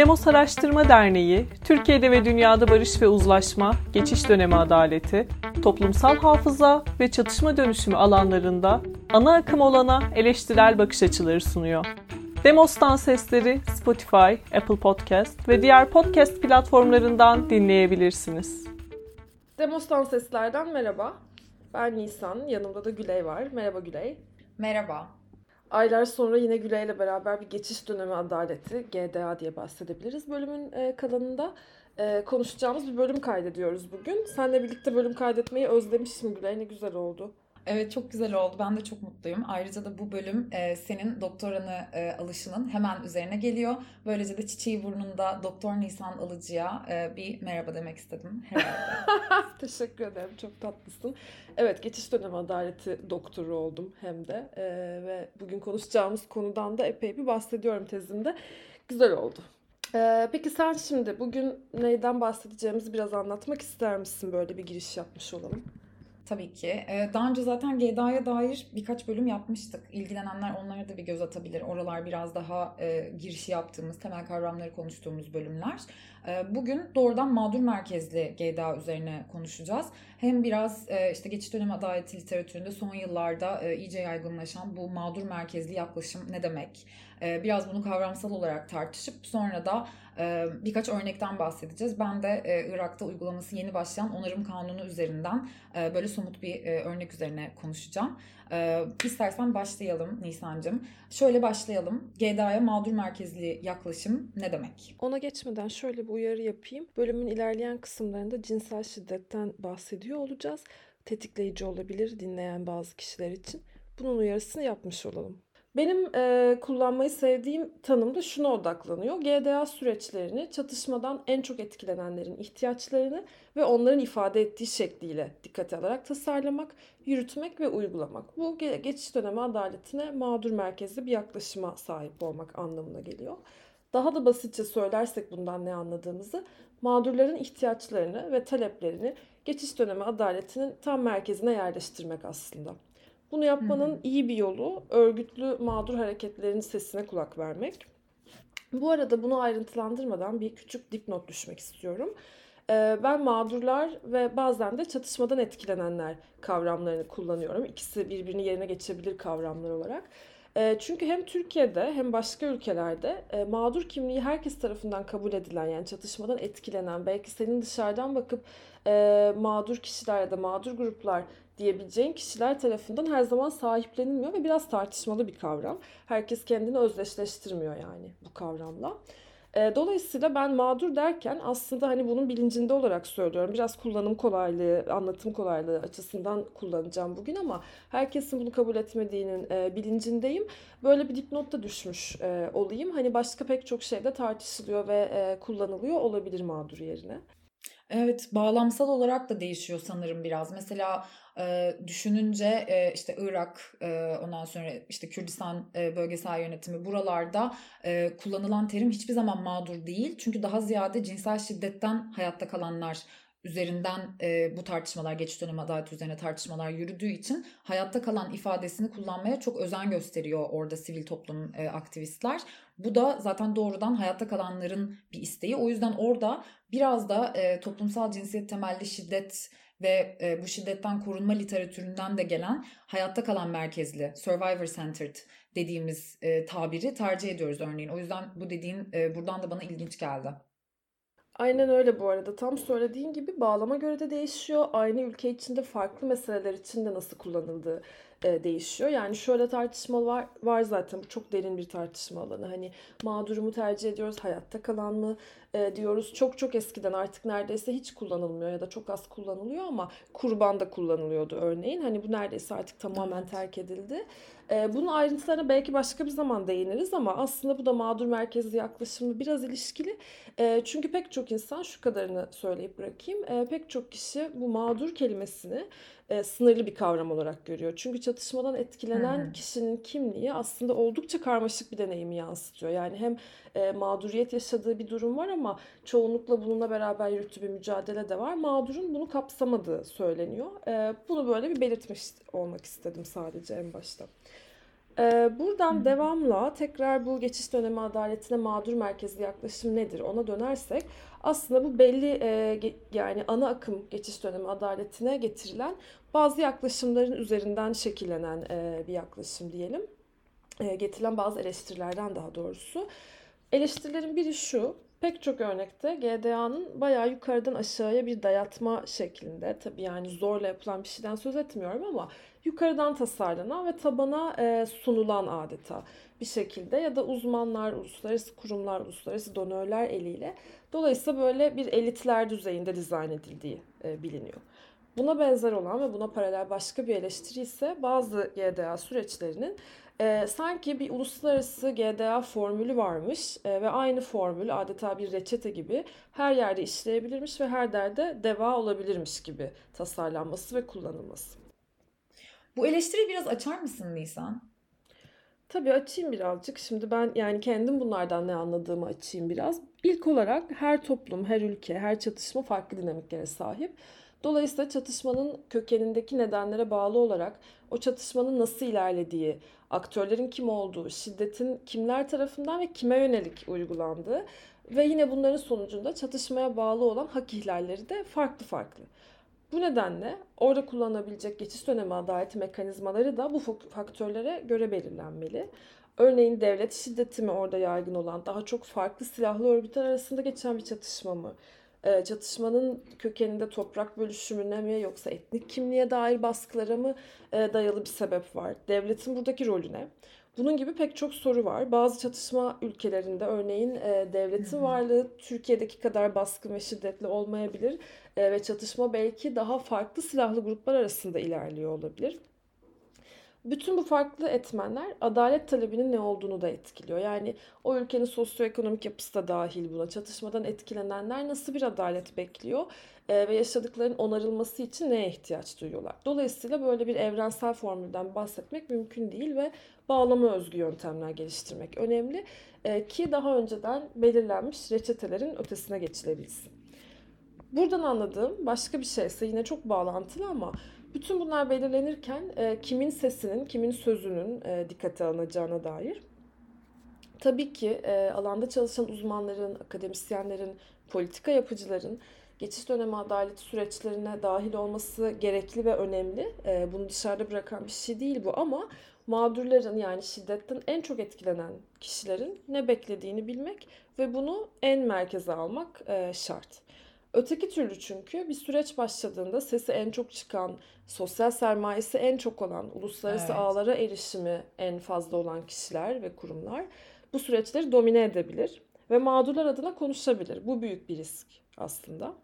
Demos Araştırma Derneği, Türkiye'de ve dünyada barış ve uzlaşma, geçiş dönemi adaleti, toplumsal hafıza ve çatışma dönüşümü alanlarında ana akım olana eleştirel bakış açıları sunuyor. Demos'tan sesleri Spotify, Apple Podcast ve diğer podcast platformlarından dinleyebilirsiniz. Demos'tan seslerden merhaba. Ben Nisan, yanımda da Güley var. Merhaba Güley. Merhaba. Aylar sonra yine Güley ile beraber bir geçiş dönemi adaleti, GDA diye bahsedebiliriz. Bölümün e, kalanında e, konuşacağımız bir bölüm kaydediyoruz bugün. Seninle birlikte bölüm kaydetmeyi özlemişim Güley, ne güzel oldu. Evet çok güzel oldu. Ben de çok mutluyum. Ayrıca da bu bölüm e, senin doktoranı e, alışının hemen üzerine geliyor. Böylece de çiçeği burnunda Doktor Nisan Alıcı'ya e, bir merhaba demek istedim herhalde. Teşekkür ederim. Çok tatlısın. Evet geçiş dönemi adaleti doktoru oldum hem de. E, ve bugün konuşacağımız konudan da epey bir bahsediyorum tezimde. Güzel oldu. Ee, peki sen şimdi bugün neyden bahsedeceğimizi biraz anlatmak ister misin? Böyle bir giriş yapmış olalım. Tabii ki. Ee, daha önce zaten GDA'ya dair birkaç bölüm yapmıştık. İlgilenenler onlara da bir göz atabilir. Oralar biraz daha e, girişi yaptığımız, temel kavramları konuştuğumuz bölümler. E, bugün doğrudan mağdur merkezli GDA üzerine konuşacağız. Hem biraz e, işte geçiş dönemi adaleti literatüründe son yıllarda e, iyice yaygınlaşan bu mağdur merkezli yaklaşım ne demek? E, biraz bunu kavramsal olarak tartışıp sonra da birkaç örnekten bahsedeceğiz. Ben de Irak'ta uygulaması yeni başlayan onarım kanunu üzerinden böyle somut bir örnek üzerine konuşacağım. E, istersen başlayalım Nisan'cığım. Şöyle başlayalım. GDA'ya mağdur merkezli yaklaşım ne demek? Ona geçmeden şöyle bir uyarı yapayım. Bölümün ilerleyen kısımlarında cinsel şiddetten bahsediyor olacağız. Tetikleyici olabilir dinleyen bazı kişiler için. Bunun uyarısını yapmış olalım. Benim e, kullanmayı sevdiğim tanım da şuna odaklanıyor. GDA süreçlerini çatışmadan en çok etkilenenlerin ihtiyaçlarını ve onların ifade ettiği şekliyle dikkate alarak tasarlamak, yürütmek ve uygulamak. Bu geçiş dönemi adaletine mağdur merkezli bir yaklaşıma sahip olmak anlamına geliyor. Daha da basitçe söylersek bundan ne anladığımızı, mağdurların ihtiyaçlarını ve taleplerini geçiş dönemi adaletinin tam merkezine yerleştirmek aslında. Bunu yapmanın iyi bir yolu örgütlü mağdur hareketlerin sesine kulak vermek. Bu arada bunu ayrıntılandırmadan bir küçük dipnot düşmek istiyorum. Ee, ben mağdurlar ve bazen de çatışmadan etkilenenler kavramlarını kullanıyorum. İkisi birbirini yerine geçebilir kavramlar olarak. Ee, çünkü hem Türkiye'de hem başka ülkelerde e, mağdur kimliği herkes tarafından kabul edilen yani çatışmadan etkilenen belki senin dışarıdan bakıp e, mağdur kişiler ya da mağdur gruplar diyebileceğin kişiler tarafından her zaman sahiplenilmiyor ve biraz tartışmalı bir kavram. Herkes kendini özdeşleştirmiyor yani bu kavramla. Dolayısıyla ben mağdur derken aslında hani bunun bilincinde olarak söylüyorum. Biraz kullanım kolaylığı, anlatım kolaylığı açısından kullanacağım bugün ama herkesin bunu kabul etmediğinin bilincindeyim. Böyle bir dipnotta düşmüş olayım. Hani başka pek çok şeyde tartışılıyor ve kullanılıyor olabilir mağdur yerine. Evet, bağlamsal olarak da değişiyor sanırım biraz. Mesela düşününce işte Irak, ondan sonra işte Kürdistan bölgesel yönetimi buralarda kullanılan terim hiçbir zaman mağdur değil. Çünkü daha ziyade cinsel şiddetten hayatta kalanlar üzerinden bu tartışmalar, geçiş dönemi adalet üzerine tartışmalar yürüdüğü için hayatta kalan ifadesini kullanmaya çok özen gösteriyor orada sivil toplum aktivistler. Bu da zaten doğrudan hayatta kalanların bir isteği. O yüzden orada biraz da toplumsal cinsiyet temelli şiddet ve e, bu şiddetten korunma literatüründen de gelen hayatta kalan merkezli, survivor centered dediğimiz e, tabiri tercih ediyoruz örneğin. O yüzden bu dediğin e, buradan da bana ilginç geldi. Aynen öyle bu arada. Tam söylediğin gibi bağlama göre de değişiyor. Aynı ülke içinde farklı meseleler için de nasıl kullanıldığı e, değişiyor. Yani şöyle tartışma var, var zaten. Bu çok derin bir tartışma alanı. Hani mağduru mu tercih ediyoruz, hayatta kalan mı e, diyoruz. Çok çok eskiden artık neredeyse hiç kullanılmıyor ya da çok az kullanılıyor ama kurban da kullanılıyordu örneğin. Hani bu neredeyse artık tamamen terk edildi. E, bunun ayrıntılarına belki başka bir zaman değiniriz ama aslında bu da mağdur merkezli yaklaşımı biraz ilişkili. E, çünkü pek çok insan şu kadarını söyleyip bırakayım. E, pek çok kişi bu mağdur kelimesini e, sınırlı bir kavram olarak görüyor. Çünkü çatışmadan etkilenen hı. kişinin kimliği aslında oldukça karmaşık bir deneyimi yansıtıyor. Yani hem e, mağduriyet yaşadığı bir durum var ama çoğunlukla bununla beraber yürüttüğü bir mücadele de var. Mağdurun bunu kapsamadığı söyleniyor. E, bunu böyle bir belirtmiş olmak istedim sadece en başta. Ee, buradan devamla tekrar bu geçiş dönemi adaletine mağdur merkezli yaklaşım nedir ona dönersek aslında bu belli e, yani ana akım geçiş dönemi adaletine getirilen bazı yaklaşımların üzerinden şekillenen e, bir yaklaşım diyelim. E, getirilen bazı eleştirilerden daha doğrusu. Eleştirilerin biri şu, pek çok örnekte GDA'nın bayağı yukarıdan aşağıya bir dayatma şeklinde, tabii yani zorla yapılan bir şeyden söz etmiyorum ama yukarıdan tasarlanan ve tabana e, sunulan adeta bir şekilde ya da uzmanlar, uluslararası kurumlar, uluslararası donörler eliyle dolayısıyla böyle bir elitler düzeyinde dizayn edildiği e, biliniyor. Buna benzer olan ve buna paralel başka bir eleştiri ise bazı GDA süreçlerinin e, sanki bir uluslararası GDA formülü varmış e, ve aynı formül adeta bir reçete gibi her yerde işleyebilirmiş ve her derde deva olabilirmiş gibi tasarlanması ve kullanılması. Bu eleştiriyi biraz açar mısın Nisan? Tabii açayım birazcık. Şimdi ben yani kendim bunlardan ne anladığımı açayım biraz. İlk olarak her toplum, her ülke, her çatışma farklı dinamiklere sahip. Dolayısıyla çatışmanın kökenindeki nedenlere bağlı olarak o çatışmanın nasıl ilerlediği, aktörlerin kim olduğu, şiddetin kimler tarafından ve kime yönelik uygulandığı ve yine bunların sonucunda çatışmaya bağlı olan hak ihlalleri de farklı farklı. Bu nedenle orada kullanılabilecek geçiş dönemi adaleti mekanizmaları da bu faktörlere göre belirlenmeli. Örneğin devlet şiddeti mi orada yaygın olan, daha çok farklı silahlı örgütler arasında geçen bir çatışma mı? Ee, çatışmanın kökeninde toprak bölüşümüne mi yoksa etnik kimliğe dair baskılara mı e, dayalı bir sebep var? Devletin buradaki rolü ne? Bunun gibi pek çok soru var. Bazı çatışma ülkelerinde örneğin e, devletin varlığı Türkiye'deki kadar baskın ve şiddetli olmayabilir e, ve çatışma belki daha farklı silahlı gruplar arasında ilerliyor olabilir. Bütün bu farklı etmenler adalet talebinin ne olduğunu da etkiliyor. Yani o ülkenin sosyoekonomik yapısı da dahil buna. Çatışmadan etkilenenler nasıl bir adalet bekliyor e, ve yaşadıklarının onarılması için neye ihtiyaç duyuyorlar. Dolayısıyla böyle bir evrensel formülden bahsetmek mümkün değil ve bağlama özgü yöntemler geliştirmek önemli e, ki daha önceden belirlenmiş reçetelerin ötesine geçilebilsin. Buradan anladığım başka bir şeyse yine çok bağlantılı ama bütün bunlar belirlenirken e, kimin sesinin, kimin sözünün e, dikkate alınacağına dair. Tabii ki e, alanda çalışan uzmanların, akademisyenlerin, politika yapıcıların geçiş dönemi adaleti süreçlerine dahil olması gerekli ve önemli. E, bunu dışarıda bırakan bir şey değil bu ama mağdurların yani şiddetten en çok etkilenen kişilerin ne beklediğini bilmek ve bunu en merkeze almak e, şart. Öteki türlü çünkü bir süreç başladığında sesi en çok çıkan, sosyal sermayesi en çok olan, uluslararası evet. ağlara erişimi en fazla olan kişiler ve kurumlar bu süreçleri domine edebilir ve mağdurlar adına konuşabilir. Bu büyük bir risk aslında.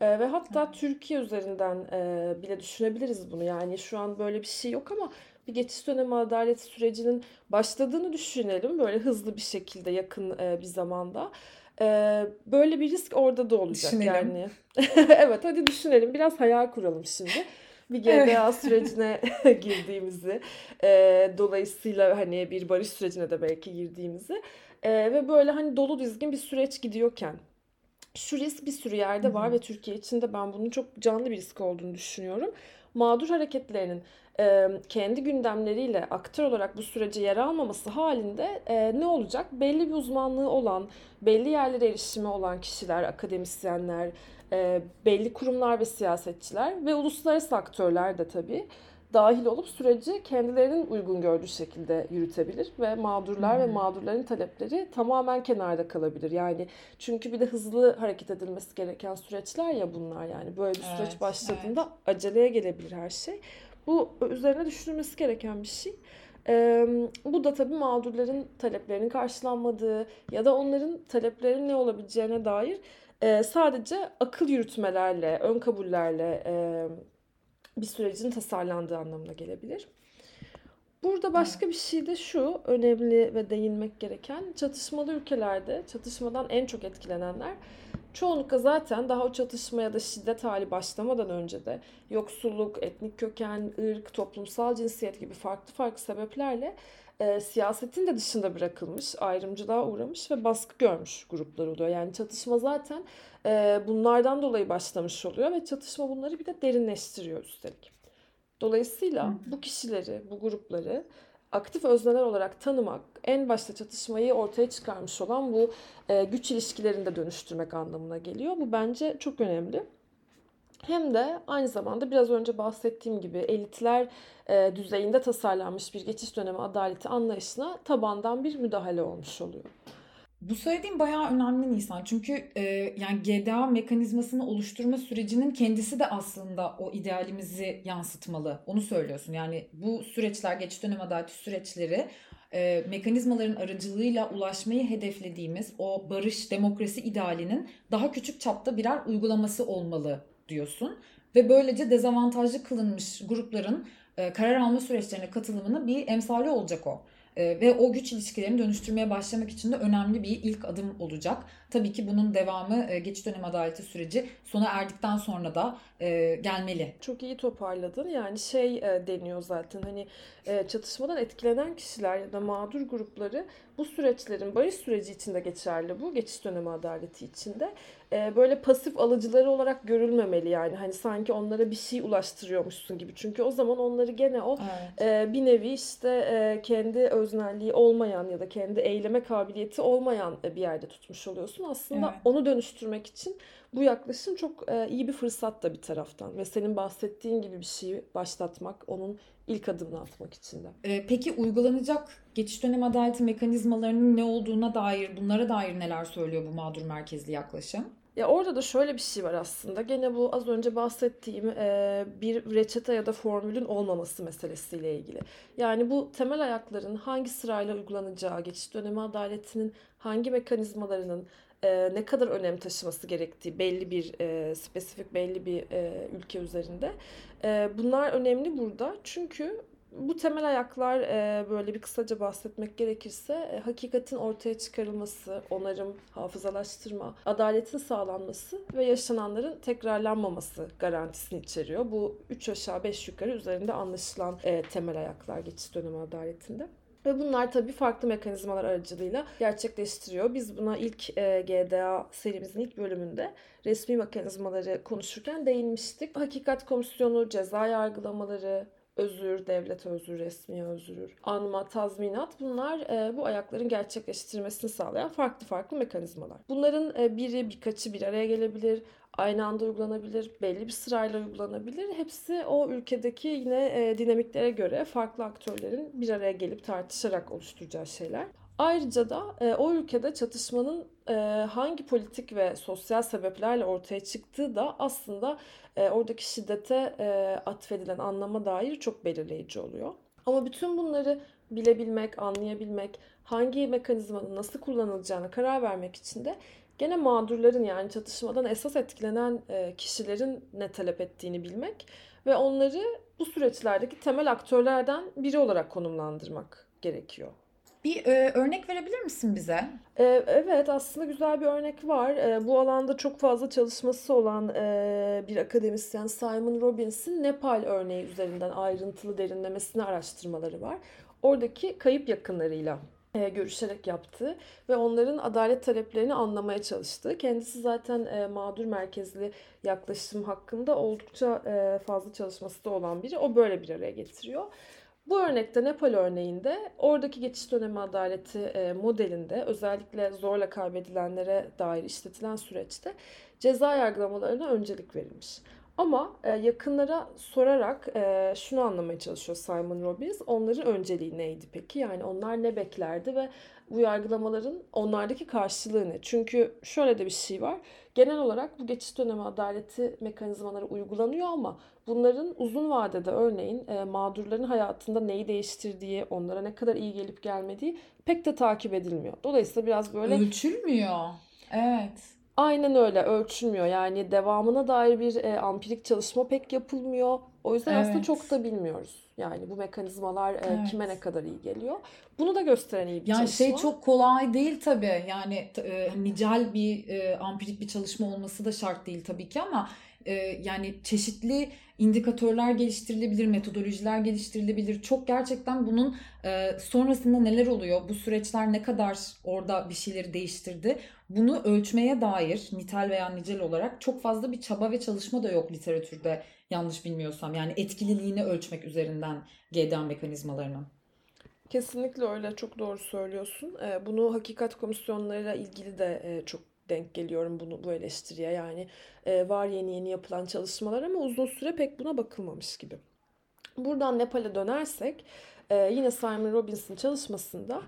Ee, ve hatta evet. Türkiye üzerinden e, bile düşünebiliriz bunu. Yani şu an böyle bir şey yok ama bir geçiş dönemi adalet sürecinin başladığını düşünelim. Böyle hızlı bir şekilde yakın e, bir zamanda. Ee, böyle bir risk orada da olacak düşünelim. yani. evet hadi düşünelim. Biraz hayal kuralım şimdi. Bir GDA evet. sürecine girdiğimizi, e, dolayısıyla hani bir barış sürecine de belki girdiğimizi e, ve böyle hani dolu dizgin bir süreç gidiyorken şu risk bir sürü yerde var Hı-hı. ve Türkiye içinde ben bunun çok canlı bir risk olduğunu düşünüyorum. Mağdur hareketlerinin kendi gündemleriyle aktör olarak bu sürece yer almaması halinde ne olacak? Belli bir uzmanlığı olan, belli yerlere erişimi olan kişiler, akademisyenler, belli kurumlar ve siyasetçiler ve uluslararası aktörler de tabii dahil olup süreci kendilerinin uygun gördüğü şekilde yürütebilir ve mağdurlar hmm. ve mağdurların talepleri tamamen kenarda kalabilir. Yani çünkü bir de hızlı hareket edilmesi gereken süreçler ya bunlar yani böyle bir süreç evet, başladığında evet. aceleye gelebilir her şey. Bu üzerine düşünülmesi gereken bir şey. Ee, bu da tabii mağdurların taleplerinin karşılanmadığı ya da onların taleplerinin ne olabileceğine dair e, sadece akıl yürütmelerle, ön kabullerle e, bir sürecin tasarlandığı anlamına gelebilir. Burada başka bir şey de şu önemli ve değinmek gereken çatışmalı ülkelerde çatışmadan en çok etkilenenler çoğunlukla zaten daha o çatışma ya da şiddet hali başlamadan önce de yoksulluk, etnik köken, ırk, toplumsal cinsiyet gibi farklı farklı sebeplerle e, siyasetin de dışında bırakılmış, ayrımcılığa uğramış ve baskı görmüş gruplar oluyor. Yani çatışma zaten e, bunlardan dolayı başlamış oluyor ve çatışma bunları bir de derinleştiriyor üstelik. Dolayısıyla bu kişileri, bu grupları aktif özneler olarak tanımak en başta çatışmayı ortaya çıkarmış olan bu e, güç ilişkilerini de dönüştürmek anlamına geliyor. Bu bence çok önemli. Hem de aynı zamanda biraz önce bahsettiğim gibi elitler e, düzeyinde tasarlanmış bir geçiş dönemi adaleti anlayışına tabandan bir müdahale olmuş oluyor. Bu söylediğim bayağı önemli Nisan. Çünkü e, yani GDA mekanizmasını oluşturma sürecinin kendisi de aslında o idealimizi yansıtmalı. Onu söylüyorsun. Yani bu süreçler, geçiş dönem adaleti süreçleri e, mekanizmaların aracılığıyla ulaşmayı hedeflediğimiz o barış, demokrasi idealinin daha küçük çapta birer uygulaması olmalı diyorsun. Ve böylece dezavantajlı kılınmış grupların e, karar alma süreçlerine katılımını bir emsali olacak o. E, ve o güç ilişkilerini dönüştürmeye başlamak için de önemli bir ilk adım olacak. Tabii ki bunun devamı e, geçiş dönem adaleti süreci sona erdikten sonra da e, gelmeli. Çok iyi toparladın. Yani şey e, deniyor zaten hani çatışmadan etkilenen kişiler ya da mağdur grupları bu süreçlerin barış süreci içinde geçerli bu. Geçiş dönemi adaleti içinde. Böyle pasif alıcıları olarak görülmemeli yani. Hani sanki onlara bir şey ulaştırıyormuşsun gibi. Çünkü o zaman onları gene o evet. bir nevi işte kendi öznelliği olmayan ya da kendi eyleme kabiliyeti olmayan bir yerde tutmuş oluyorsun. Aslında evet. onu dönüştürmek için bu yaklaşım çok e, iyi bir fırsat da bir taraftan ve senin bahsettiğin gibi bir şeyi başlatmak, onun ilk adımını atmak için de. E, peki uygulanacak geçiş dönem adaleti mekanizmalarının ne olduğuna dair, bunlara dair neler söylüyor bu mağdur merkezli yaklaşım? Ya orada da şöyle bir şey var aslında. Gene bu az önce bahsettiğim e, bir reçete ya da formülün olmaması meselesiyle ilgili. Yani bu temel ayakların hangi sırayla uygulanacağı, geçiş dönemi adaletinin hangi mekanizmalarının e, ne kadar önem taşıması gerektiği belli bir e, spesifik belli bir e, ülke üzerinde. E, bunlar önemli burada çünkü bu temel ayaklar e, böyle bir kısaca bahsetmek gerekirse e, hakikatin ortaya çıkarılması, onarım, hafızalaştırma, adaletin sağlanması ve yaşananların tekrarlanmaması garantisini içeriyor. Bu üç aşağı beş yukarı üzerinde anlaşılan e, temel ayaklar geçiş dönemi adaletinde. Ve bunlar tabii farklı mekanizmalar aracılığıyla gerçekleştiriyor. Biz buna ilk e, GDA serimizin ilk bölümünde resmi mekanizmaları konuşurken değinmiştik. Hakikat Komisyonu, ceza yargılamaları, özür, devlet özür, resmi özür, anma, tazminat bunlar e, bu ayakların gerçekleştirmesini sağlayan farklı farklı mekanizmalar. Bunların e, biri birkaçı bir araya gelebilir, aynı anda uygulanabilir, belli bir sırayla uygulanabilir. Hepsi o ülkedeki yine e, dinamiklere göre farklı aktörlerin bir araya gelip tartışarak oluşturacağı şeyler. Ayrıca da e, o ülkede çatışmanın e, hangi politik ve sosyal sebeplerle ortaya çıktığı da aslında e, oradaki şiddete e, atfedilen anlama dair çok belirleyici oluyor. Ama bütün bunları bilebilmek, anlayabilmek, hangi mekanizmanın nasıl kullanılacağına karar vermek için de gene mağdurların yani çatışmadan esas etkilenen e, kişilerin ne talep ettiğini bilmek ve onları bu süreçlerdeki temel aktörlerden biri olarak konumlandırmak gerekiyor. Bir e, örnek verebilir misin bize? E, evet aslında güzel bir örnek var. E, bu alanda çok fazla çalışması olan e, bir akademisyen Simon Robbins'in Nepal örneği üzerinden ayrıntılı derinlemesine araştırmaları var. Oradaki kayıp yakınlarıyla e, görüşerek yaptı ve onların adalet taleplerini anlamaya çalıştı. Kendisi zaten e, mağdur merkezli yaklaşım hakkında oldukça e, fazla çalışması da olan biri. O böyle bir araya getiriyor. Bu örnekte Nepal örneğinde oradaki geçiş dönemi adaleti modelinde özellikle zorla kaybedilenlere dair işletilen süreçte ceza yargılamalarına öncelik verilmiş. Ama e, yakınlara sorarak e, şunu anlamaya çalışıyor Simon Robbins. Onların önceliği neydi peki? Yani onlar ne beklerdi ve bu yargılamaların onlardaki karşılığı ne? Çünkü şöyle de bir şey var. Genel olarak bu geçiş dönemi adaleti mekanizmaları uygulanıyor ama bunların uzun vadede örneğin e, mağdurların hayatında neyi değiştirdiği, onlara ne kadar iyi gelip gelmediği pek de takip edilmiyor. Dolayısıyla biraz böyle... Ölçülmüyor. Evet. Aynen öyle ölçülmüyor. Yani devamına dair bir e, ampirik çalışma pek yapılmıyor. O yüzden evet. aslında çok da bilmiyoruz. Yani bu mekanizmalar e, evet. kime ne kadar iyi geliyor. Bunu da gösteren iyi bir yani çalışma. Yani şey çok kolay değil tabii. Yani e, nicel bir e, ampirik bir çalışma olması da şart değil tabii ki ama e, yani çeşitli indikatörler geliştirilebilir, metodolojiler geliştirilebilir. Çok gerçekten bunun e, sonrasında neler oluyor, bu süreçler ne kadar orada bir şeyleri değiştirdi. Bunu ölçmeye dair nitel veya nicel olarak çok fazla bir çaba ve çalışma da yok literatürde yanlış bilmiyorsam. Yani etkililiğini ölçmek üzerinden GDA mekanizmalarının. Kesinlikle öyle. Çok doğru söylüyorsun. Ee, bunu hakikat komisyonlarıyla ilgili de e, çok denk geliyorum bunu bu eleştiriye. Yani e, var yeni yeni yapılan çalışmalar ama uzun süre pek buna bakılmamış gibi. Buradan Nepal'e dönersek e, yine Simon Robbins'in çalışmasında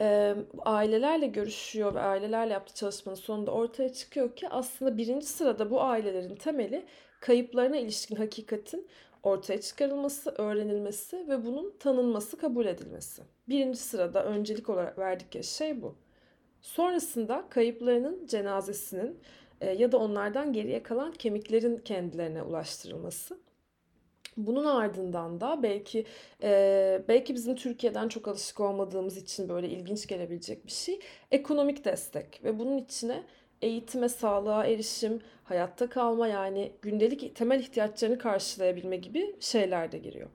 e, ailelerle görüşüyor ve ailelerle yaptığı çalışmanın sonunda ortaya çıkıyor ki aslında birinci sırada bu ailelerin temeli kayıplarına ilişkin hakikatin ortaya çıkarılması, öğrenilmesi ve bunun tanınması, kabul edilmesi. Birinci sırada öncelik olarak verdikleri şey bu. Sonrasında kayıplarının cenazesinin e, ya da onlardan geriye kalan kemiklerin kendilerine ulaştırılması. Bunun ardından da belki e, belki bizim Türkiye'den çok alışık olmadığımız için böyle ilginç gelebilecek bir şey ekonomik destek ve bunun içine eğitime, sağlığa erişim, hayatta kalma yani gündelik temel ihtiyaçlarını karşılayabilme gibi şeyler de giriyor.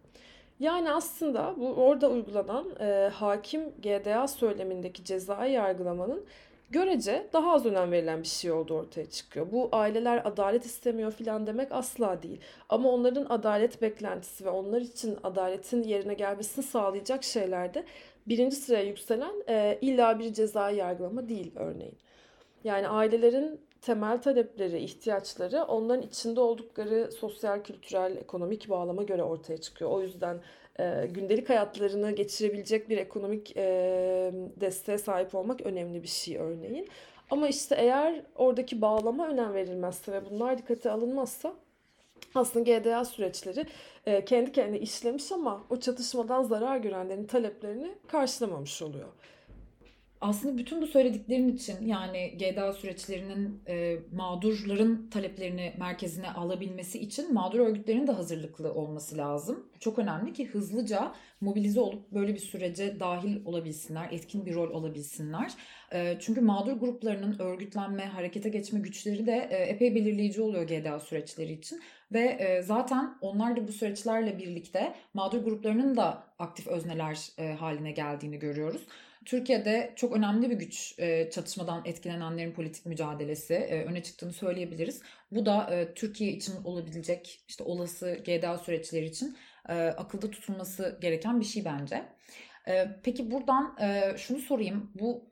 Yani aslında bu orada uygulanan e, hakim GDA söylemindeki cezai yargılamanın görece daha az önem verilen bir şey oldu ortaya çıkıyor. Bu aileler adalet istemiyor filan demek asla değil. Ama onların adalet beklentisi ve onlar için adaletin yerine gelmesini sağlayacak şeylerde birinci sıraya yükselen e, illa bir cezai yargılama değil örneğin. Yani ailelerin temel talepleri, ihtiyaçları onların içinde oldukları sosyal, kültürel, ekonomik bağlama göre ortaya çıkıyor. O yüzden e, gündelik hayatlarını geçirebilecek bir ekonomik e, desteğe sahip olmak önemli bir şey örneğin. Ama işte eğer oradaki bağlama önem verilmezse ve bunlar dikkate alınmazsa aslında GDA süreçleri e, kendi kendine işlemiş ama o çatışmadan zarar görenlerin taleplerini karşılamamış oluyor. Aslında bütün bu söylediklerin için yani GDA süreçlerinin e, mağdurların taleplerini merkezine alabilmesi için mağdur örgütlerin de hazırlıklı olması lazım. Çok önemli ki hızlıca mobilize olup böyle bir sürece dahil olabilsinler, etkin bir rol alabilsinler. E, çünkü mağdur gruplarının örgütlenme, harekete geçme güçleri de e, epey belirleyici oluyor GDA süreçleri için. Ve e, zaten onlar da bu süreçlerle birlikte mağdur gruplarının da aktif özneler e, haline geldiğini görüyoruz. Türkiye'de çok önemli bir güç e, çatışmadan etkilenenlerin politik mücadelesi e, öne çıktığını söyleyebiliriz. Bu da e, Türkiye için olabilecek işte olası GDA süreçleri için akılda tutulması gereken bir şey bence. Peki buradan şunu sorayım. Bu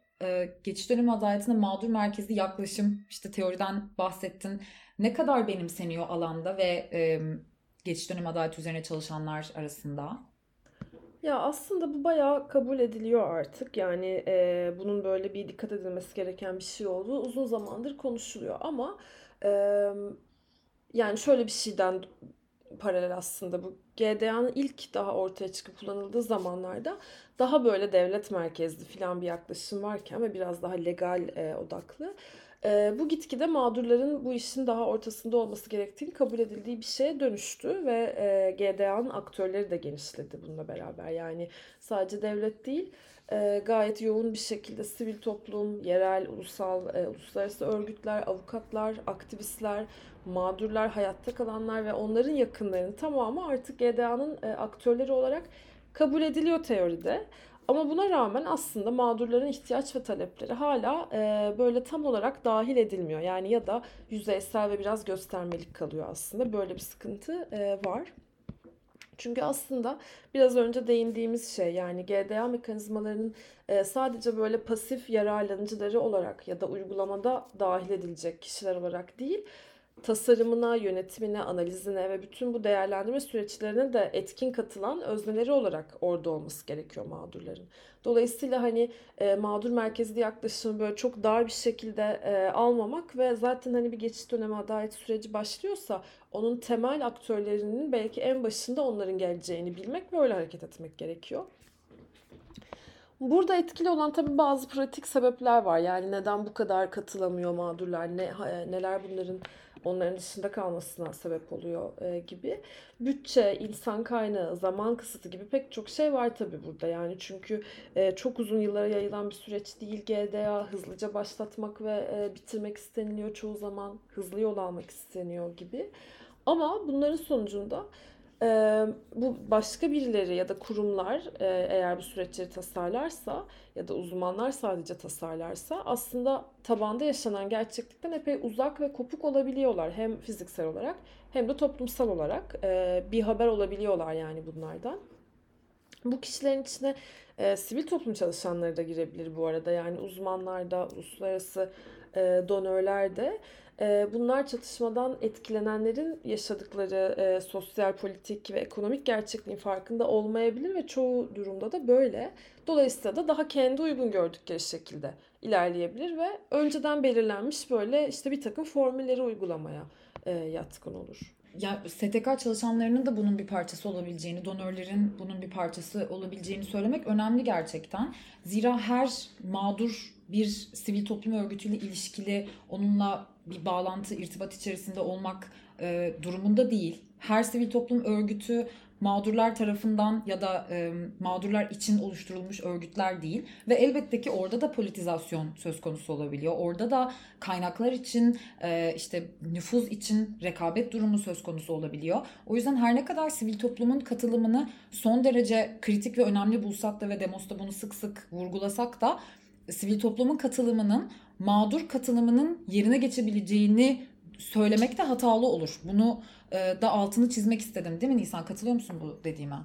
geçiş dönemi adaletine mağdur merkezli yaklaşım işte teoriden bahsettin. Ne kadar benimseniyor alanda ve geçiş dönemi adaleti üzerine çalışanlar arasında? Ya aslında bu bayağı kabul ediliyor artık. Yani e, bunun böyle bir dikkat edilmesi gereken bir şey olduğu uzun zamandır konuşuluyor. Ama e, yani şöyle bir şeyden paralel aslında bu GDA'nın ilk daha ortaya çıkıp kullanıldığı zamanlarda daha böyle devlet merkezli falan bir yaklaşım varken ve biraz daha legal e, odaklı. E, bu gitgide mağdurların bu işin daha ortasında olması gerektiğini kabul edildiği bir şeye dönüştü ve e, GDA'nın aktörleri de genişledi bununla beraber. Yani sadece devlet değil e, gayet yoğun bir şekilde sivil toplum, yerel, ulusal, e, uluslararası örgütler, avukatlar, aktivistler, mağdurlar, hayatta kalanlar ve onların yakınlarının tamamı artık GDA'nın e, aktörleri olarak kabul ediliyor teoride. Ama buna rağmen aslında mağdurların ihtiyaç ve talepleri hala e, böyle tam olarak dahil edilmiyor. Yani ya da yüzeysel ve biraz göstermelik kalıyor aslında. Böyle bir sıkıntı e, var. Çünkü aslında biraz önce değindiğimiz şey yani GDA mekanizmalarının e, sadece böyle pasif yararlanıcıları olarak ya da uygulamada dahil edilecek kişiler olarak değil, tasarımına, yönetimine, analizine ve bütün bu değerlendirme süreçlerine de etkin katılan özneleri olarak orada olması gerekiyor mağdurların. Dolayısıyla hani e, mağdur merkezli yaklaşımı böyle çok dar bir şekilde e, almamak ve zaten hani bir geçiş dönemi adalet süreci başlıyorsa onun temel aktörlerinin belki en başında onların geleceğini bilmek ve öyle hareket etmek gerekiyor. Burada etkili olan tabii bazı pratik sebepler var. Yani neden bu kadar katılamıyor mağdurlar, ne neler bunların onların dışında kalmasına sebep oluyor e, gibi. Bütçe, insan kaynağı, zaman kısıtı gibi pek çok şey var tabii burada. Yani çünkü e, çok uzun yıllara yayılan bir süreç değil GDA. Hızlıca başlatmak ve e, bitirmek isteniliyor çoğu zaman. Hızlı yol almak isteniyor gibi. Ama bunların sonucunda e, bu başka birileri ya da kurumlar e, eğer bu süreçleri tasarlarsa ya da uzmanlar sadece tasarlarsa aslında tabanda yaşanan gerçeklikten epey uzak ve kopuk olabiliyorlar. Hem fiziksel olarak hem de toplumsal olarak e, bir haber olabiliyorlar yani bunlardan. Bu kişilerin içine e, sivil toplum çalışanları da girebilir bu arada. Yani uzmanlar da, uluslararası e, donörler de. E, bunlar çatışmadan etkilenenlerin yaşadıkları e, sosyal, politik ve ekonomik gerçekliğin farkında olmayabilir ve çoğu durumda da böyle. Dolayısıyla da daha kendi uygun gördükleri şekilde ilerleyebilir ve önceden belirlenmiş böyle işte bir takım formülleri uygulamaya e, yatkın olur ya STK çalışanlarının da bunun bir parçası olabileceğini, donörlerin bunun bir parçası olabileceğini söylemek önemli gerçekten. Zira her mağdur bir sivil toplum örgütüyle ilişkili, onunla bir bağlantı, irtibat içerisinde olmak e, durumunda değil. Her sivil toplum örgütü mağdurlar tarafından ya da e, mağdurlar için oluşturulmuş örgütler değil ve elbette ki orada da politizasyon söz konusu olabiliyor. Orada da kaynaklar için e, işte nüfuz için rekabet durumu söz konusu olabiliyor. O yüzden her ne kadar sivil toplumun katılımını son derece kritik ve önemli bulsak da ve Demos'ta bunu sık sık vurgulasak da sivil toplumun katılımının mağdur katılımının yerine geçebileceğini söylemek de hatalı olur. Bunu e, da altını çizmek istedim değil mi Nisan? Katılıyor musun bu dediğime?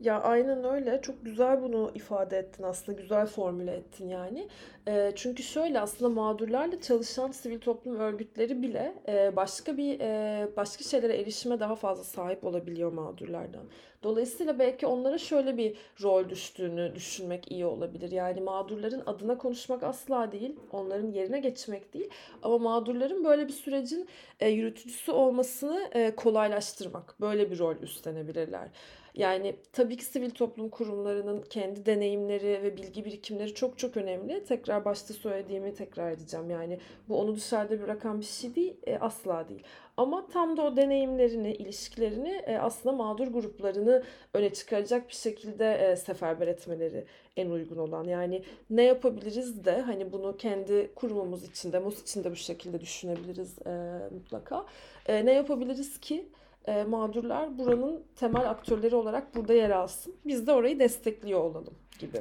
Ya aynen öyle. Çok güzel bunu ifade ettin aslında. Güzel formüle ettin yani. E, çünkü şöyle aslında mağdurlarla çalışan sivil toplum örgütleri bile e, başka bir e, başka şeylere erişime daha fazla sahip olabiliyor mağdurlardan. Dolayısıyla belki onlara şöyle bir rol düştüğünü düşünmek iyi olabilir. Yani mağdurların adına konuşmak asla değil, onların yerine geçmek değil. Ama mağdurların böyle bir sürecin e, yürütücüsü olmasını e, kolaylaştırmak. Böyle bir rol üstlenebilirler. Yani tabii ki sivil toplum kurumlarının kendi deneyimleri ve bilgi birikimleri çok çok önemli. Tekrar başta söylediğimi tekrar edeceğim. Yani bu onu dışarıda bırakan bir şey değil, e, asla değil. Ama tam da o deneyimlerini, ilişkilerini e, aslında mağdur gruplarını öne çıkaracak bir şekilde e, seferber etmeleri en uygun olan. Yani ne yapabiliriz de hani bunu kendi kurumumuz içinde, MOS içinde bu şekilde düşünebiliriz e, mutlaka. E, ne yapabiliriz ki e, mağdurlar buranın temel aktörleri olarak burada yer alsın. Biz de orayı destekliyor olalım gibi.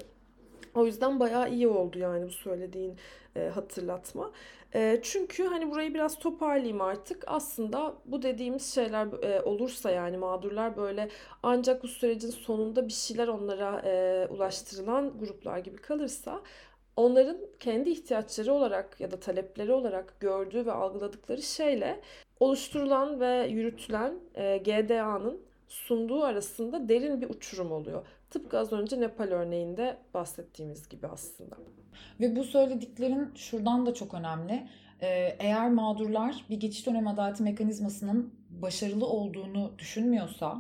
O yüzden bayağı iyi oldu yani bu söylediğin e, hatırlatma. E, çünkü hani burayı biraz toparlayayım artık. Aslında bu dediğimiz şeyler e, olursa yani mağdurlar böyle ancak bu sürecin sonunda bir şeyler onlara e, ulaştırılan gruplar gibi kalırsa onların kendi ihtiyaçları olarak ya da talepleri olarak gördüğü ve algıladıkları şeyle oluşturulan ve yürütülen e, GDA'nın sunduğu arasında derin bir uçurum oluyor. Tıpkı az önce Nepal örneğinde bahsettiğimiz gibi aslında. Ve bu söylediklerin şuradan da çok önemli. Ee, eğer mağdurlar bir geçiş dönem adaleti mekanizmasının başarılı olduğunu düşünmüyorsa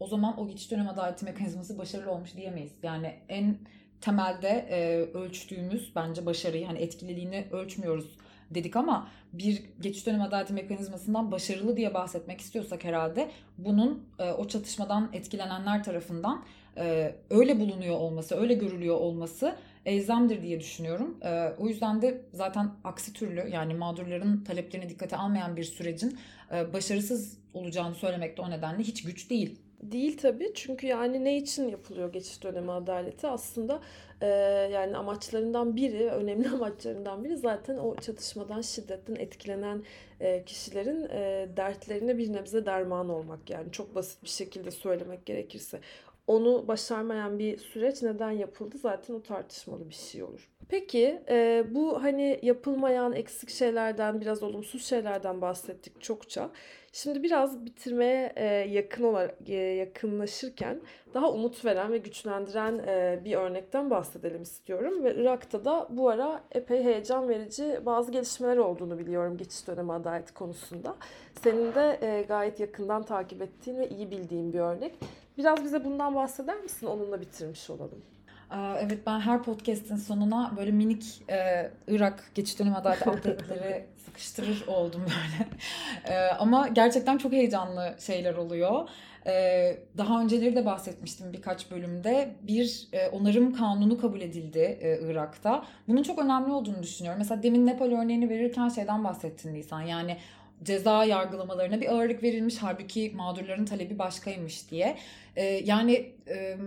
o zaman o geçiş dönem adaleti mekanizması başarılı olmuş diyemeyiz. Yani en temelde e, ölçtüğümüz bence başarıyı hani etkililiğini ölçmüyoruz dedik ama bir geçiş dönemi adaleti mekanizmasından başarılı diye bahsetmek istiyorsak herhalde bunun e, o çatışmadan etkilenenler tarafından e, öyle bulunuyor olması, öyle görülüyor olması elzemdir diye düşünüyorum. E, o yüzden de zaten aksi türlü yani mağdurların taleplerini dikkate almayan bir sürecin e, başarısız olacağını söylemek de o nedenle hiç güç değil. Değil tabii. Çünkü yani ne için yapılıyor geçiş dönemi adaleti? Aslında e, yani amaçlarından biri önemli amaçlarından biri zaten o çatışmadan şiddetten etkilenen e, kişilerin e, dertlerine bir nebze derman olmak. Yani çok basit bir şekilde söylemek gerekirse. Onu başarmayan bir süreç neden yapıldı? Zaten o tartışmalı bir şey olur. Peki e, bu hani yapılmayan eksik şeylerden biraz olumsuz şeylerden bahsettik çokça. Şimdi biraz bitirmeye e, yakın olarak e, yakınlaşırken daha umut veren ve güçlendiren e, bir örnekten bahsedelim istiyorum ve Irak'ta da bu ara epey heyecan verici bazı gelişmeler olduğunu biliyorum geçiş dönemi adaleti konusunda. Senin de gayet yakından takip ettiğin ve iyi bildiğin bir örnek. Biraz bize bundan bahseder misin? Onunla bitirmiş olalım. Evet ben her podcast'in sonuna böyle minik e, Irak geçiş dönemi adaleti update'leri sıkıştırır oldum böyle. E, ama gerçekten çok heyecanlı şeyler oluyor. E, daha önceleri de bahsetmiştim birkaç bölümde. Bir e, onarım kanunu kabul edildi e, Irak'ta. Bunun çok önemli olduğunu düşünüyorum. Mesela demin Nepal örneğini verirken şeyden bahsettin Nisan. Yani ceza yargılamalarına bir ağırlık verilmiş halbuki mağdurların talebi başkaymış diye. Ee, yani e,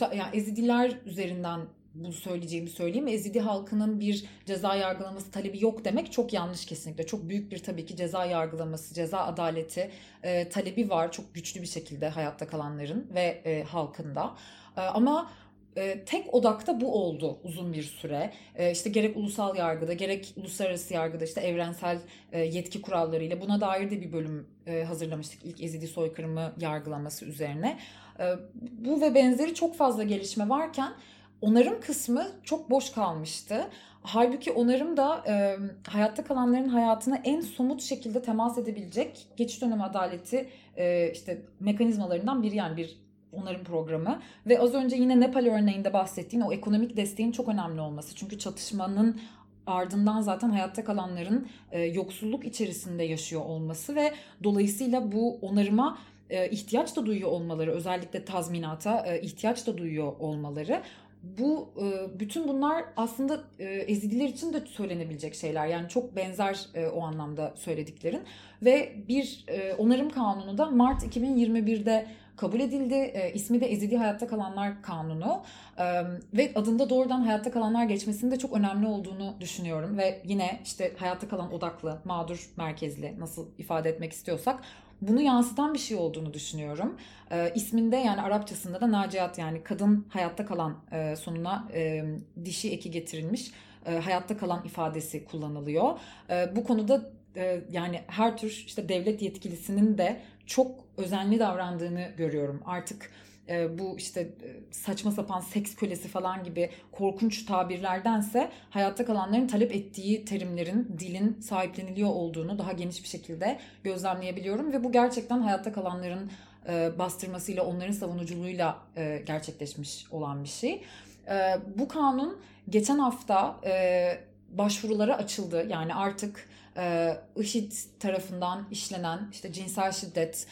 yani Ezidiler üzerinden bu söyleyeceğimi söyleyeyim. Ezidi halkının bir ceza yargılaması talebi yok demek çok yanlış kesinlikle. Çok büyük bir tabii ki ceza yargılaması, ceza adaleti e, talebi var çok güçlü bir şekilde hayatta kalanların ve e, halkın da. E, ama e, tek odakta bu oldu uzun bir süre. E, işte gerek ulusal yargıda gerek uluslararası yargıda işte evrensel e, yetki kurallarıyla buna dair de bir bölüm e, hazırlamıştık ilk Ezidi soykırımı yargılaması üzerine. E, bu ve benzeri çok fazla gelişme varken onarım kısmı çok boş kalmıştı. Halbuki onarım da e, hayatta kalanların hayatına en somut şekilde temas edebilecek geçiş dönemi adaleti e, işte mekanizmalarından biri yani bir onarım programı ve az önce yine Nepal örneğinde bahsettiğin o ekonomik desteğin çok önemli olması. Çünkü çatışmanın ardından zaten hayatta kalanların e, yoksulluk içerisinde yaşıyor olması ve dolayısıyla bu onarıma e, ihtiyaç da duyuyor olmaları, özellikle tazminata e, ihtiyaç da duyuyor olmaları bu e, bütün bunlar aslında e, ezidiler için de söylenebilecek şeyler. Yani çok benzer e, o anlamda söylediklerin ve bir onarım kanunu da Mart 2021'de kabul edildi. E, ismi de Ezidi Hayatta Kalanlar Kanunu e, ve adında doğrudan hayatta kalanlar geçmesinin de çok önemli olduğunu düşünüyorum ve yine işte hayatta kalan odaklı, mağdur merkezli nasıl ifade etmek istiyorsak bunu yansıtan bir şey olduğunu düşünüyorum. E, isminde yani Arapçasında da Naciat yani kadın hayatta kalan e, sonuna e, dişi eki getirilmiş e, hayatta kalan ifadesi kullanılıyor. E, bu konuda e, yani her tür işte devlet yetkilisinin de çok özenli davrandığını görüyorum. Artık e, bu işte e, saçma sapan seks kölesi falan gibi korkunç tabirlerdense hayatta kalanların talep ettiği terimlerin, dilin sahipleniliyor olduğunu daha geniş bir şekilde gözlemleyebiliyorum ve bu gerçekten hayatta kalanların e, bastırmasıyla, onların savunuculuğuyla e, gerçekleşmiş olan bir şey. E, bu kanun geçen hafta e, başvurulara açıldı. Yani artık e, IŞİD tarafından işlenen işte cinsel şiddet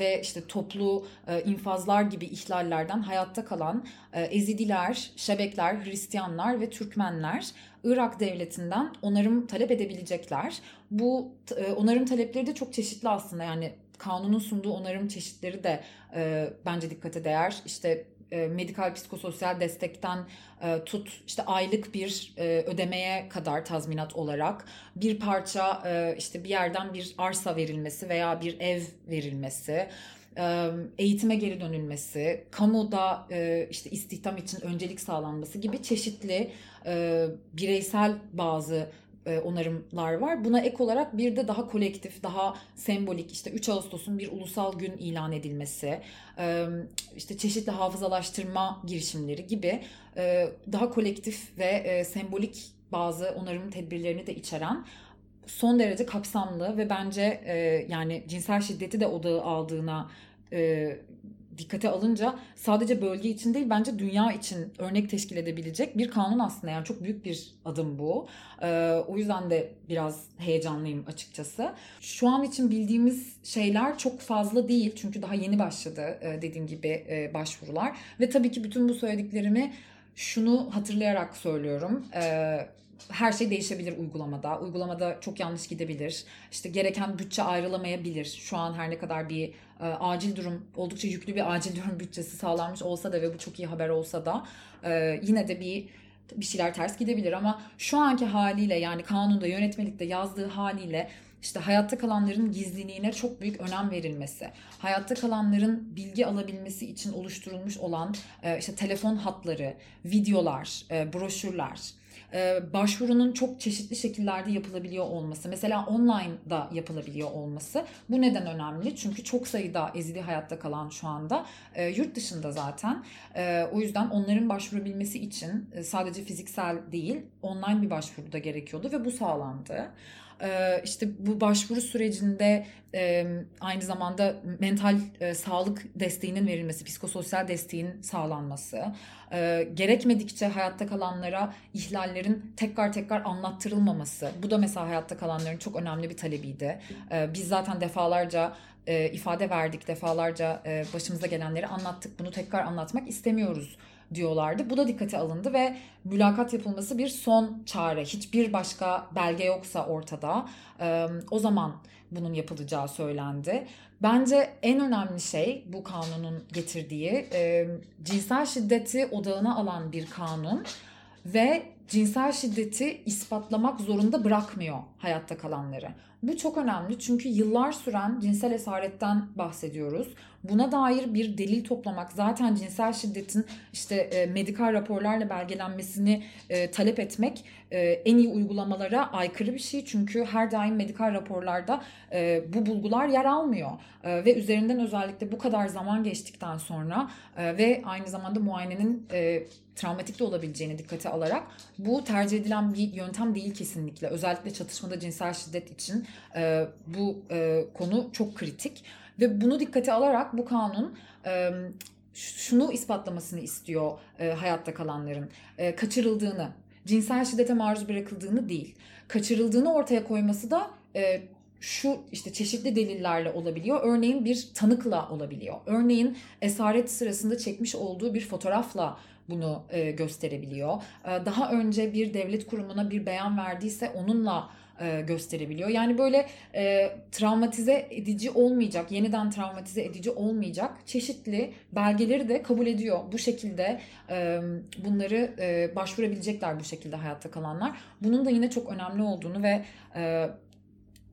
ve işte toplu infazlar gibi ihlallerden hayatta kalan Ezidiler, Şebekler, Hristiyanlar ve Türkmenler Irak devletinden onarım talep edebilecekler. Bu onarım talepleri de çok çeşitli aslında yani kanunun sunduğu onarım çeşitleri de e, bence dikkate değer. İşte e, medikal psikososyal destekten e, tut işte aylık bir e, ödemeye kadar tazminat olarak bir parça işte bir yerden bir arsa verilmesi veya bir ev verilmesi eğitime geri dönülmesi, kamuda işte istihdam için öncelik sağlanması gibi çeşitli bireysel bazı onarımlar var. Buna ek olarak bir de daha kolektif, daha sembolik işte 3 Ağustos'un bir ulusal gün ilan edilmesi, e, işte çeşitli hafızalaştırma girişimleri gibi e, daha kolektif ve sembolik bazı onarım tedbirlerini de içeren son derece kapsamlı ve bence yani cinsel şiddeti de odağı aldığına dikkate alınca sadece bölge için değil bence dünya için örnek teşkil edebilecek bir kanun aslında. Yani çok büyük bir adım bu. Ee, o yüzden de biraz heyecanlıyım açıkçası. Şu an için bildiğimiz şeyler çok fazla değil. Çünkü daha yeni başladı e, dediğim gibi e, başvurular. Ve tabii ki bütün bu söylediklerimi şunu hatırlayarak söylüyorum. Ee, her şey değişebilir uygulamada. Uygulamada çok yanlış gidebilir. İşte gereken bütçe ayrılamayabilir. Şu an her ne kadar bir e, acil durum, oldukça yüklü bir acil durum bütçesi sağlanmış olsa da ve bu çok iyi haber olsa da e, yine de bir bir şeyler ters gidebilir. Ama şu anki haliyle yani kanunda yönetmelikte yazdığı haliyle işte hayatta kalanların gizliliğine çok büyük önem verilmesi, hayatta kalanların bilgi alabilmesi için oluşturulmuş olan e, işte telefon hatları, videolar, broşürler, başvurunun çok çeşitli şekillerde yapılabiliyor olması. Mesela online da yapılabiliyor olması. Bu neden önemli? Çünkü çok sayıda ezili hayatta kalan şu anda e, yurt dışında zaten. E, o yüzden onların başvurabilmesi için sadece fiziksel değil online bir başvuru da gerekiyordu ve bu sağlandı. İşte bu başvuru sürecinde aynı zamanda mental sağlık desteğinin verilmesi, psikososyal desteğin sağlanması, gerekmedikçe hayatta kalanlara ihlallerin tekrar tekrar anlattırılmaması. Bu da mesela hayatta kalanların çok önemli bir talebiydi. Biz zaten defalarca ifade verdik, defalarca başımıza gelenleri anlattık. Bunu tekrar anlatmak istemiyoruz diyorlardı. Bu da dikkate alındı ve mülakat yapılması bir son çare. Hiçbir başka belge yoksa ortada o zaman bunun yapılacağı söylendi. Bence en önemli şey bu kanunun getirdiği cinsel şiddeti odağına alan bir kanun ve cinsel şiddeti ispatlamak zorunda bırakmıyor hayatta kalanları. Bu çok önemli çünkü yıllar süren cinsel esaretten bahsediyoruz. Buna dair bir delil toplamak zaten cinsel şiddetin işte e, medikal raporlarla belgelenmesini e, talep etmek e, en iyi uygulamalara aykırı bir şey. Çünkü her daim medikal raporlarda e, bu bulgular yer almıyor. E, ve üzerinden özellikle bu kadar zaman geçtikten sonra e, ve aynı zamanda muayenenin e, travmatik de olabileceğini dikkate alarak bu tercih edilen bir yöntem değil kesinlikle. Özellikle çatışmada cinsel şiddet için e, bu e, konu çok kritik ve bunu dikkate alarak bu kanun e, şunu ispatlamasını istiyor e, hayatta kalanların e, kaçırıldığını, cinsel şiddete maruz bırakıldığını değil, kaçırıldığını ortaya koyması da e, şu işte çeşitli delillerle olabiliyor. Örneğin bir tanıkla olabiliyor. Örneğin esaret sırasında çekmiş olduğu bir fotoğrafla bunu e, gösterebiliyor. E, daha önce bir devlet kurumuna bir beyan verdiyse onunla e, gösterebiliyor. Yani böyle e, travmatize edici olmayacak, yeniden travmatize edici olmayacak çeşitli belgeleri de kabul ediyor. Bu şekilde e, bunları e, başvurabilecekler bu şekilde hayatta kalanlar. Bunun da yine çok önemli olduğunu ve e,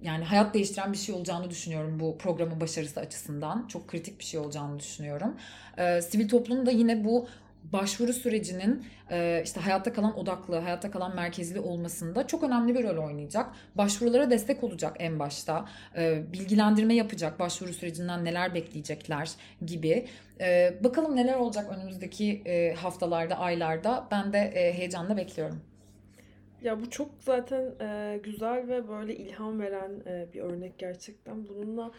yani hayat değiştiren bir şey olacağını düşünüyorum bu programın başarısı açısından. Çok kritik bir şey olacağını düşünüyorum. Ee, sivil toplum da yine bu başvuru sürecinin e, işte hayatta kalan odaklı, hayatta kalan merkezli olmasında çok önemli bir rol oynayacak. Başvurulara destek olacak en başta. E, bilgilendirme yapacak başvuru sürecinden neler bekleyecekler gibi. E, bakalım neler olacak önümüzdeki haftalarda, aylarda. Ben de heyecanla bekliyorum. Ya bu çok zaten e, güzel ve böyle ilham veren e, bir örnek gerçekten. Bununla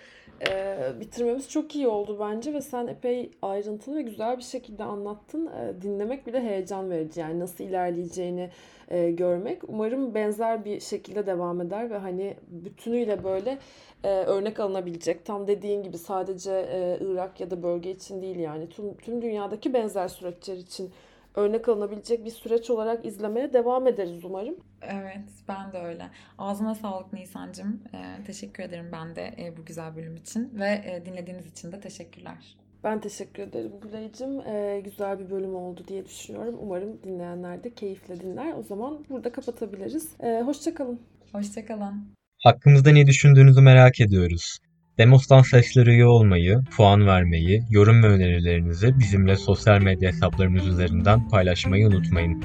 e, bitirmemiz çok iyi oldu bence ve sen epey ayrıntılı ve güzel bir şekilde anlattın. E, dinlemek bile heyecan verici yani nasıl ilerleyeceğini e, görmek. Umarım benzer bir şekilde devam eder ve hani bütünüyle böyle e, örnek alınabilecek. Tam dediğin gibi sadece e, Irak ya da bölge için değil yani tüm, tüm dünyadaki benzer süreçler için örnek alınabilecek bir süreç olarak izlemeye devam ederiz umarım. Evet ben de öyle. Ağzına sağlık Nisan'cığım. Ee, teşekkür ederim ben de e, bu güzel bölüm için ve e, dinlediğiniz için de teşekkürler. Ben teşekkür ederim Güley'cim. Ee, güzel bir bölüm oldu diye düşünüyorum. Umarım dinleyenler de keyifle dinler. O zaman burada kapatabiliriz. Ee, hoşçakalın. Hoşçakalın. Hakkımızda ne düşündüğünüzü merak ediyoruz. Demos'tan sesleri üye olmayı, puan vermeyi, yorum ve önerilerinizi bizimle sosyal medya hesaplarımız üzerinden paylaşmayı unutmayın.